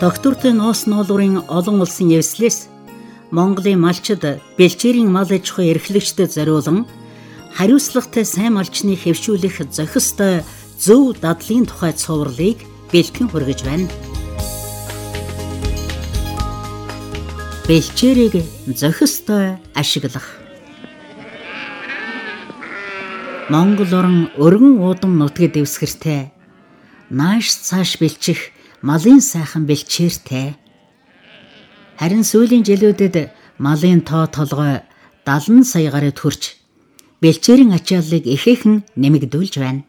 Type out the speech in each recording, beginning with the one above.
Доктортой ноос ноолуурын олон улсын эвслээс Монголын малчид бэлчээрийн мал аж ахуй эрхлэгчдэд зориулан хариуцлагатай сайн малчны хэвшүүлэх зохистой зөв дадлын тухай цувралыг бэлтгэн хүргэж байна. Бэлчээрийг зохистой ашиглах Монгол орн өргөн уудам нутгад дэвсгэртэй нааш цааш бэлчих малын сайхан бэлчээртэй. Харин сүүлийн жилүүдэд малын тоо толгой 70 сая гаруйд хүрч бэлчээрийн ачааллыг ихээхэн нэмэгдүүлж байна.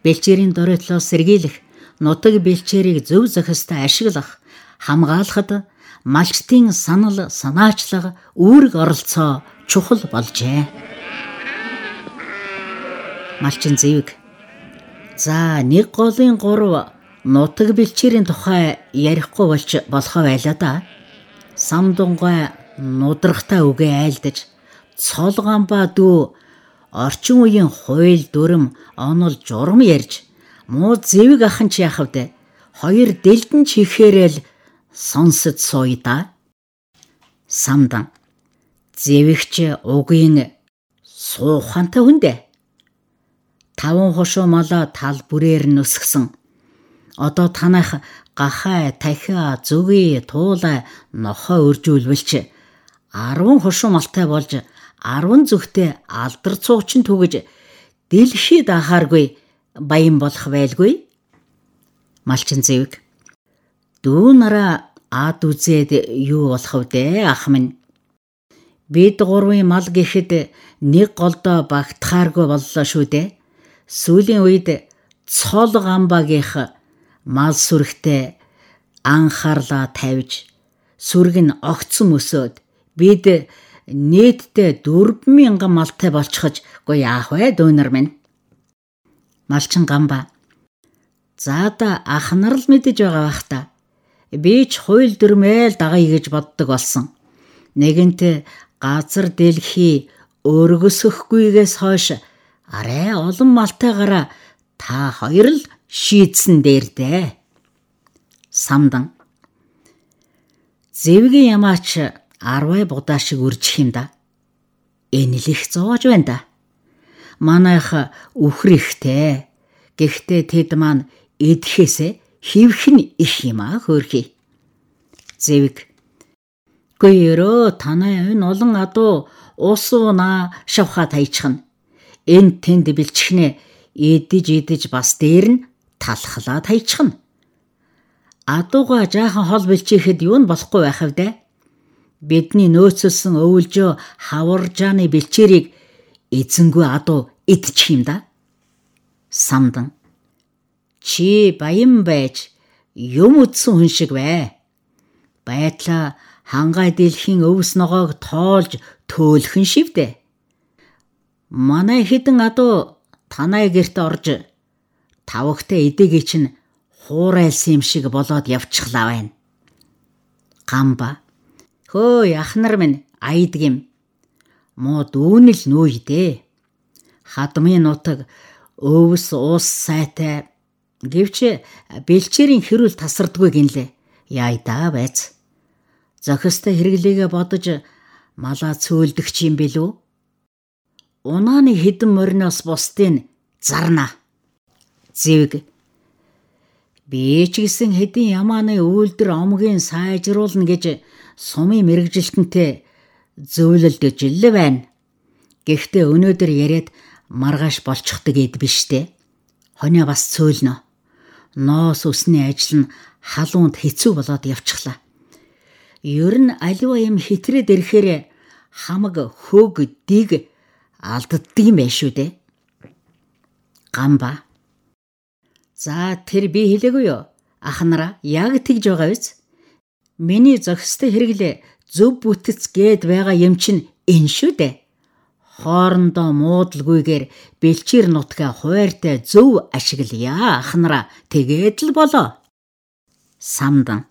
Бэлчээрийн дөрөтлөөс сэргийлэх нутаг бэлчээрийг зөв зохистой ашиглах хамгаалахад малчтын санал санаачлага үүрэг оролцоо чухал болжээ малчин зэвэг. За нэг голын 3 нутаг бэлчээрийн тухай ярихгүй болж болохоо байлаа да. Самдунгай нудрахтаа үгээ айлдаж цолгамба дүү орчин үеийн хууль дүрм онол журам ярьж муу зэвэг ахын ч яах вэ? Хоёр дэлдэн чихээрэл сонсод сууя да. Самдан зэвэгч угийн суухантай хүндэ таван хошуу малаа тал бүрээр нь өсгсөн. Одоо танах гахай, тахиа, зүгий, туулай, нохоо өржүүлвэлч 10 хошуу малтай болж 10 зүгтээ алдар цуучин түгэж дэлхий дахааргүй баян болох байлгүй. Малчин зэвэг. Дүү нараа ад үзээд юу болох вэ ах минь? Бид гурвын мал гэхэд нэг голдоо багтахааргүй боллоо шүү дээ сүүлийн үед цол гамбагийнх мал сүрэгтэй анхаарлаа тавьж сүрэг нь огцсон өсөөд бид нээдтэй 4000 малтай болчихож го яах вэ дүүнер минь? Малчин гамба. Заада ах нар л мэдэж байгаа бах та. Би ч хууль дүрмээл дагая гэж боддог болсон. Нэгэнт газар дэлхий өргөсөхгүйгээс хойш арай олон малтайгаараа та хоёр л шийдсэн дээр дээ. Самдан. Зэвгийн ямаач 10 будаа шиг үржих юм да. Энэ л их зоож байна да. Манайх үхрэхтэй. Гэхдээ тэд маань эдэхээсээ хивх нь их юм а хөөрхий. Зэвэг. Гүйрөө танай энэ олон адуу уусууна шавхаа тайчхан энэ тэнд бэлчгнээ идэж идэж бас дээр нь талхлаа тайчихна. Адууга жаахан хол бэлчээхэд юу нь болохгүй байх вэ? Бидний нөөцөлсөн өвөлжөө хаваржааны бэлчээрийг эзэнгүй адуу идчих юм да. Самдан. Чи баян байж юм үдсэн хүн шиг бай. Байтлаа хангай дэлхийн өвс ногоог тоолж төөлхөн шивдэ манай хідэн адуу танай герт орж тавхтай эдэгээ чинь хуурайлсан юм шиг болоод явчихлаа байна. Гамба. Хөөй ахнар минь юм. Муу дүүнэл нүүй дээ. Хадмын нутаг өвс уус сайтай гэвч бэлчээрийн хэрүүл тасардгүй гинлээ. Яй да байц. Зохистой хэрэглээгээ бодож малаа цөөлдөгч юм бэлүү? унааны хідэн мориноос бусдыг зарна. Зэвэг Би ч гэсэн хэдийн ямааны үйлдэр омгийн сайжруулна гэж сумын мэрэгжилтэнтэй зөвлөлдөж л байна. Гэхдээ өнөөдөр яриад маргааш болчихдог эд биш те. Хонио бас цөөлнө. Ноос усны ажил нь халуунд хэцүү болоод явчихлаа. Ер нь аливаа юм хитрээд ирэхээр хамаг хөг дэг алдддаг юм шүү дээ. Гамба. За тэр би хэлээгүй юу? Ах нараа яг тэгж байгаа биз? Миний зохистой хэрэглээ зөв бүтэц гээд байгаа юм чинь энэ шүү дээ. Хоорондоо муудалгүйгээр бэлчээр нутгаа хуйртай зөв ашиглая ах нараа тэгээд л болоо. Самдан.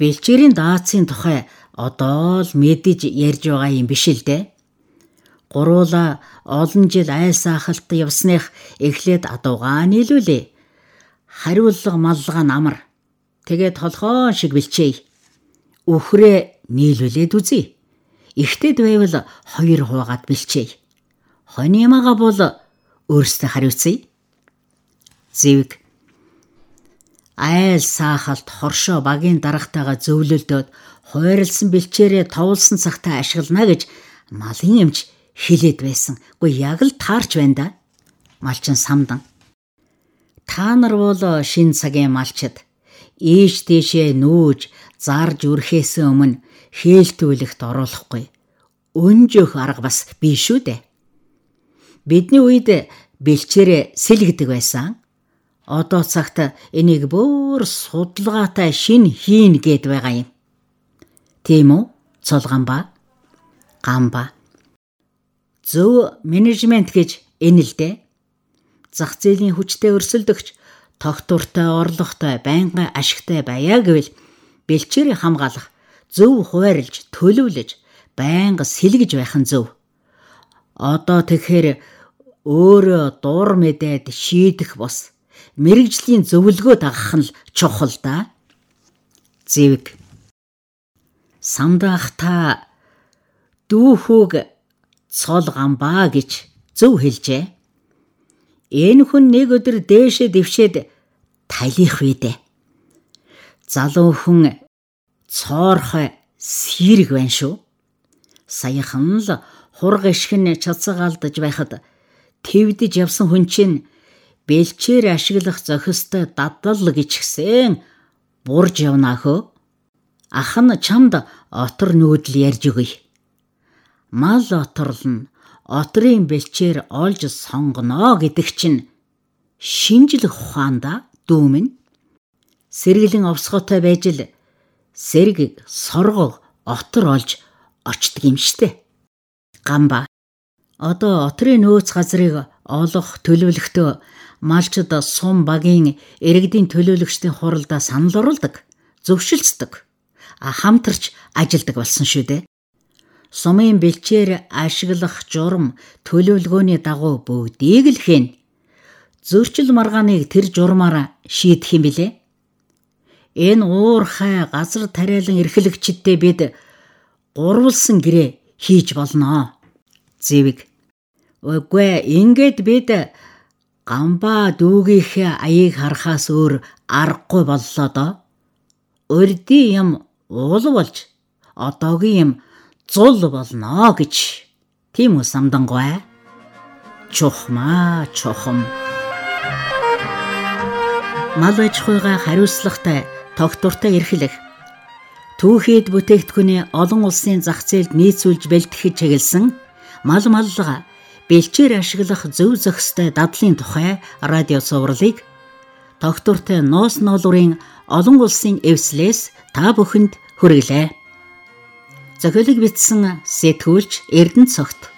Бэлчээрийн даацын тухай одоо л мэдэж ярьж байгаа юм биш л дээ. Гуруула олон жил айс ахалт явсных эхлээд адуугаа нийлүүлээ. Хариулга маллага намар Тэгээд толгоон шиг бэлчээе. Үхрээ нийлүүлээд үзье. Ихтэд байвал хоёр хуваагаад бэлчээе. Хониимаага бол өөрсдөө хариуцъя. Зэвэг айл саахалт хоршоо багийн дарагтайгаа зөвлөлдөөд хойролсон бэлчээрээ товлсон цагтаа ашиглана гэж малын эмч хэлээд байсан. Гэхдээ яг л таарч байна да. Малчин самдан. Та нар бол шин цагийн малчид ийш тийшээ нүүж зарж үрхээс өмнө хээлтүүлэхт оруулахгүй. Өнжөх арга бас бий шүү дээ. Бидний үед бэлчээрээ сэлгдэг байсан. Одоо цагт энийг бүр судалгаатай шин хийн гээд байгаа юм. Тийм үү? Цолгамба. Гамба. Зөв менежмент гэж энэ л дээ. Зах зээлийн хүчтэй өрсөлдөгч тогтвортой орлоготой байнгын ашигтай байя гэвэл бэлчээрийг хамгаалах зөв хуваарлж төлөвлөж байнга сэлгэж байх нь зөв. Одоо тэгэхээр өөрөө дур мэдээд шийдэх бос мэрэгжлийн зөвлөгөө дагах нь чухал да. Зэвэг самдаах та дүүхүүг цол гамбаа гэж зөв хэлжээ. Энэ хүн нэг өдөр дээшээ дэвшээд талих вэдэ. Залуу хүн цоорхой сэрэг байна шүү. Саяхан л хург ишгэн цацаг алдаж байхад твдэж явсан хүн чинь бэлчээр ашиглах зохистой дадлал гिचгсэн бурж явна хөө. Ах нь чамд отор нүүдэл ярьж өгье. Мал оторлно отрын бэлчээр олж сонгоно гэдэг чинь шинжлэх ухаанда дүүмэн сэргэлэн овсготой байж л сэрэг сорго отор олж очдөг юм штэ. Гамба одоо отрын нөөц газрыг олох төлөвлөгтөө малчд сум багийн иргэдийн төлөөлөгчдийн хуралдаа санал оруулдаг, зөвшөлдсдөг, хамтарч ажилдаг болсон шүү дээ. Сумын бэлчээр ашиглах журам төлөвлөгөөний дагуу бүгдийг л хийн. Зөрчил маргааныг тэр журмаараа шийдэх юм билэ. Энэ уурхай газар тариалан эрхлэгчдтэй бид гурвалсан гэрээ хийж болно. Зэвэг. Үгүй ингээд бид гамбаа дүүгийнхээ аяыг харахаас өөр аргагүй боллоо доо. Урди юм уул болж одоогийн юм зул болно гэж. Тийм үү самдангуй чухмаа чухам. Мал аж ахуйга хариуцлагатай тогтвортой эрхлэх. Түүхэд бүтээгдэхүүний олон улсын зах зээлд нийцүүлж бэлтгэж чиглэсэн мал маллага бэлчээр ашиглах зөв зохистой дадлын тухай радио цувралыг тогтвортой ноос ноолурын олон улсын эвслээс та бүхэнд хүргэлээ. Зохиолыг бичсэн сэтгүүлч Эрдэнэ цогт.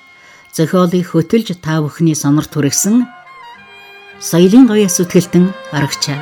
Зохиолыг хөтөлж та бүхний сонорт хүргэсэн соёлын гоёс үтгэлтэн аргач.